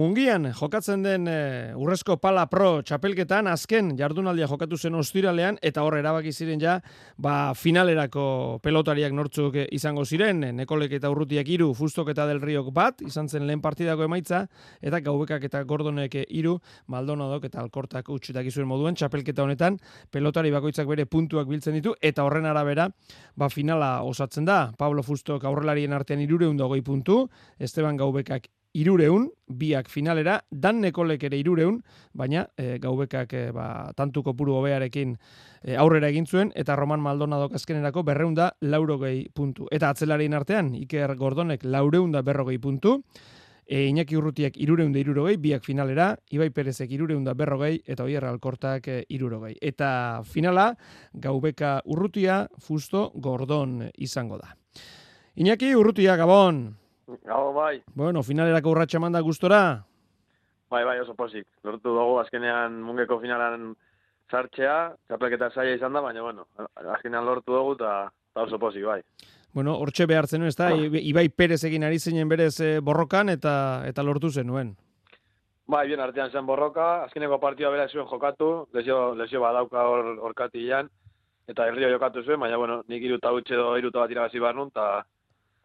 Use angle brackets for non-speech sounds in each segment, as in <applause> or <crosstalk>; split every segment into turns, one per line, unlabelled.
Mungian jokatzen den e, Urrezko Pala Pro txapelketan azken jardunaldia jokatu zen ostiralean eta hor erabaki ziren ja ba, finalerako pelotariak nortzuk izango ziren Nekolek eta Urrutiak iru, Fustok eta Del Riok bat izan zen lehen partidako emaitza eta Gaubekak eta Gordonek iru Maldonadok eta Alkortak utxetak izuen moduen txapelketa honetan pelotari bakoitzak bere puntuak biltzen ditu eta horren arabera ba, finala osatzen da. Pablo Fustok aurrelarien artean irureun dogoi puntu Esteban Gaubekak irureun, biak finalera, dan nekolek ere irureun, baina e, gaubekak e, ba, tantuko puru hobearekin e, aurrera egin zuen, eta Roman Maldonado azkenerako berreunda laurogei puntu. Eta atzelarien artean, Iker Gordonek laureunda berrogei puntu, e, Iñaki Urrutiak irureunda irurogei, biak finalera, Ibai Perezek irureunda berrogei, eta Oierra Alkortak e, irurogei. Eta finala, gaubeka Urrutia, Fusto Gordon izango da. Iñaki Urrutia, Gabon!
Gau, bai.
Bueno, finalerako urratxa manda gustora?
Bai, bai, oso posik. Lortu dugu azkenean mungeko finalan sartzea, txapelketa saia izan da, baina, bueno, azkenean lortu dugu eta oso posik, bai.
Bueno, hortxe behar zenuen, ez da? Ibai Perez egin ari zeinen berez eh, borrokan eta eta lortu zenuen.
Bai, bien artean zen borroka, azkeneko partioa bera zuen jokatu, lesio, lesio badauka hor, orkatilean, eta herrio jokatu zuen, baina, bueno, nik iruta utxe do iruta bat irabazi behar nun, eta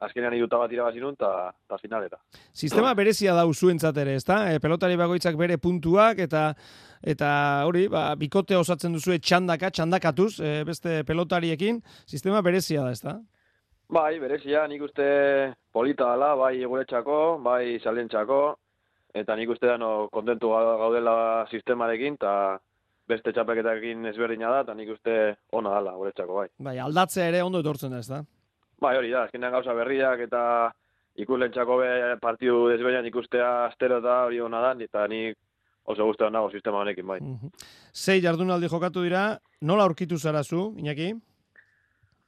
azkenean iruta bat irabazi nun, eta finalera.
Sistema berezia da usuentzat ere, ezta? E, pelotari bagoitzak bere puntuak, eta eta hori, ba, bikote osatzen duzu txandaka, txandakatuz, e, beste pelotariekin, sistema berezia da, ezta?
Bai, berezia, nik uste polita dela, bai guretzako, bai salentzako, eta nik uste da no, kontentu gaudela sistemarekin, eta beste txapeketakin ezberdina da, eta nik uste ona dela guretzako, bai.
Bai, aldatzea ere ondo etortzen da, ezta?
Bai, hori da, azkenean gauza berriak eta ikuslentzako be partidu desbeinan ikustea astero eta hori hona da, eta nik oso guztetan nago sistema honekin, bai. Mm
Sei jardunaldi jokatu dira, nola aurkitu zara zu, Iñaki?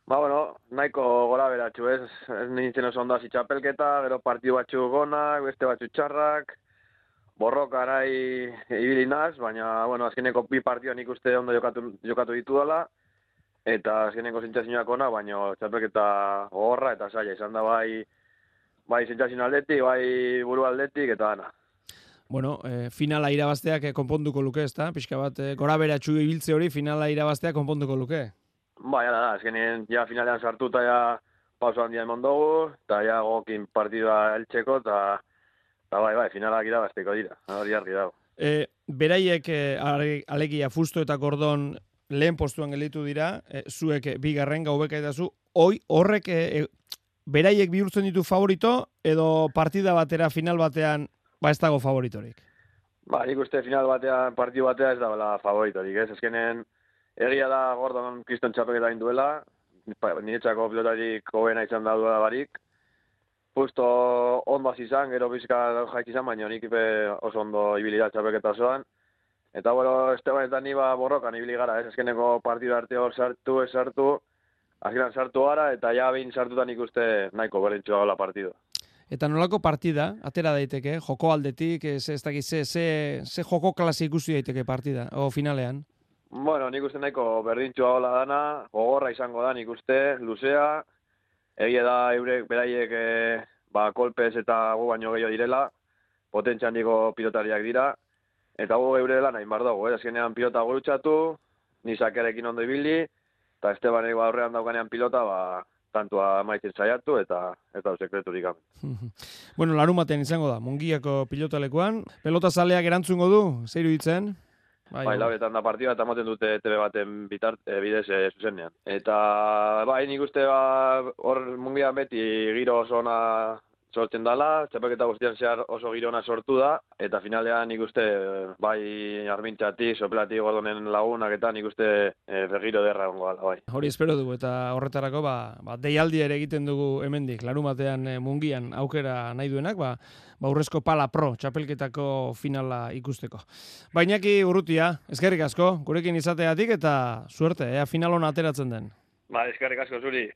Ba, bueno, nahiko gora beratxu, ez? Ez nintzen oso ondo txapelketa, gero partidu batxu gonak, beste batxu txarrak, borrok arai ibili naz, baina, bueno, azkeneko bi partioa nik uste ondo jokatu, jokatu ditu dela, eta azkeneko zentzazioak ona, baina txapelketa horra eta saia izan da bai bai zentzazio aldetik, bai buru aldetik, eta ana.
Bueno, e, finala irabazteak eh, konponduko luke, ezta? Pixka bat, e, gora beratxu ibiltze hori, finala irabazteak konponduko luke?
Bai, ara da, azkenien, ja finalean sartu eta ja pauso handia emon dugu, eta ja gokin partidua eltseko, eta bai, bai, finalak irabazteko dira, hori argi dago.
E, beraiek e, alegia fusto eta kordon lehen postuan gelditu dira, e, zuek bigarren gaubeka eta zu, hoi horrek e, beraiek bihurtzen ditu favorito, edo partida batera, final batean, ba ez dago favoritorik?
Ba, nik uste final batean, partidu batean ez da bela favoritorik, ez? Ezkenen, egia da Gordon Kriston txapek duela, niretzako pilotarik hobena izan da duela barik, justo ondo izan, gero bizka jaik izan, baina nik oso ondo ibilidad txapeketa zoan, Eta bueno, Esteban eta ni ba borrokan ibili gara, ez azkeneko partidu arte hor sartu, ez sartu, azkenan sartu gara eta ja behin sartutan ikuste nahiko berintzu dago la partidu.
Eta nolako partida, atera daiteke, joko aldetik, ez, ez dakiz, ze, ze, ze joko klase ikusi daiteke partida, o finalean?
Bueno, nik uste nahiko berdintzu dago dana, gogorra izango da nik uste, luzea, egia da eurek beraiek e, ba, kolpez eta gu baino gehiago direla, potentzian diko pilotariak dira, Eta gu geure lan hain bar dago, eh? azkenean pilota gurutxatu, nizakerekin ondo ibili, eta Esteban ego aurrean daukanean pilota, ba, tantua maitzen saiatu, eta eta sekreturik <laughs>
bueno, larun batean izango da, mungiako pilotalekuan, pelota zaleak erantzungo du, zeiru ditzen?
Bai, bai labetan da partida eta moten dute TV baten bitart, e, bidez e, zuzenean. Eta bai, nik uste ba, hor mungian beti giro oso sortzen dala, txapeketa guztian zehar oso girona sortu da, eta finalean nik uste, bai armintxatik, soplatik gordonen lagunak eta nik uste e, bergiro derra ongo gala, bai.
Hori espero dugu, eta horretarako, ba, ba deialdi ere egiten dugu hemendik, larumatean e, mungian aukera nahi duenak, ba, ba urrezko pala pro, txapelketako finala ikusteko. Bainaki urrutia, eskerrik asko, gurekin izateatik, eta suerte, ea final ateratzen den.
Ba, eskerrik asko zuri.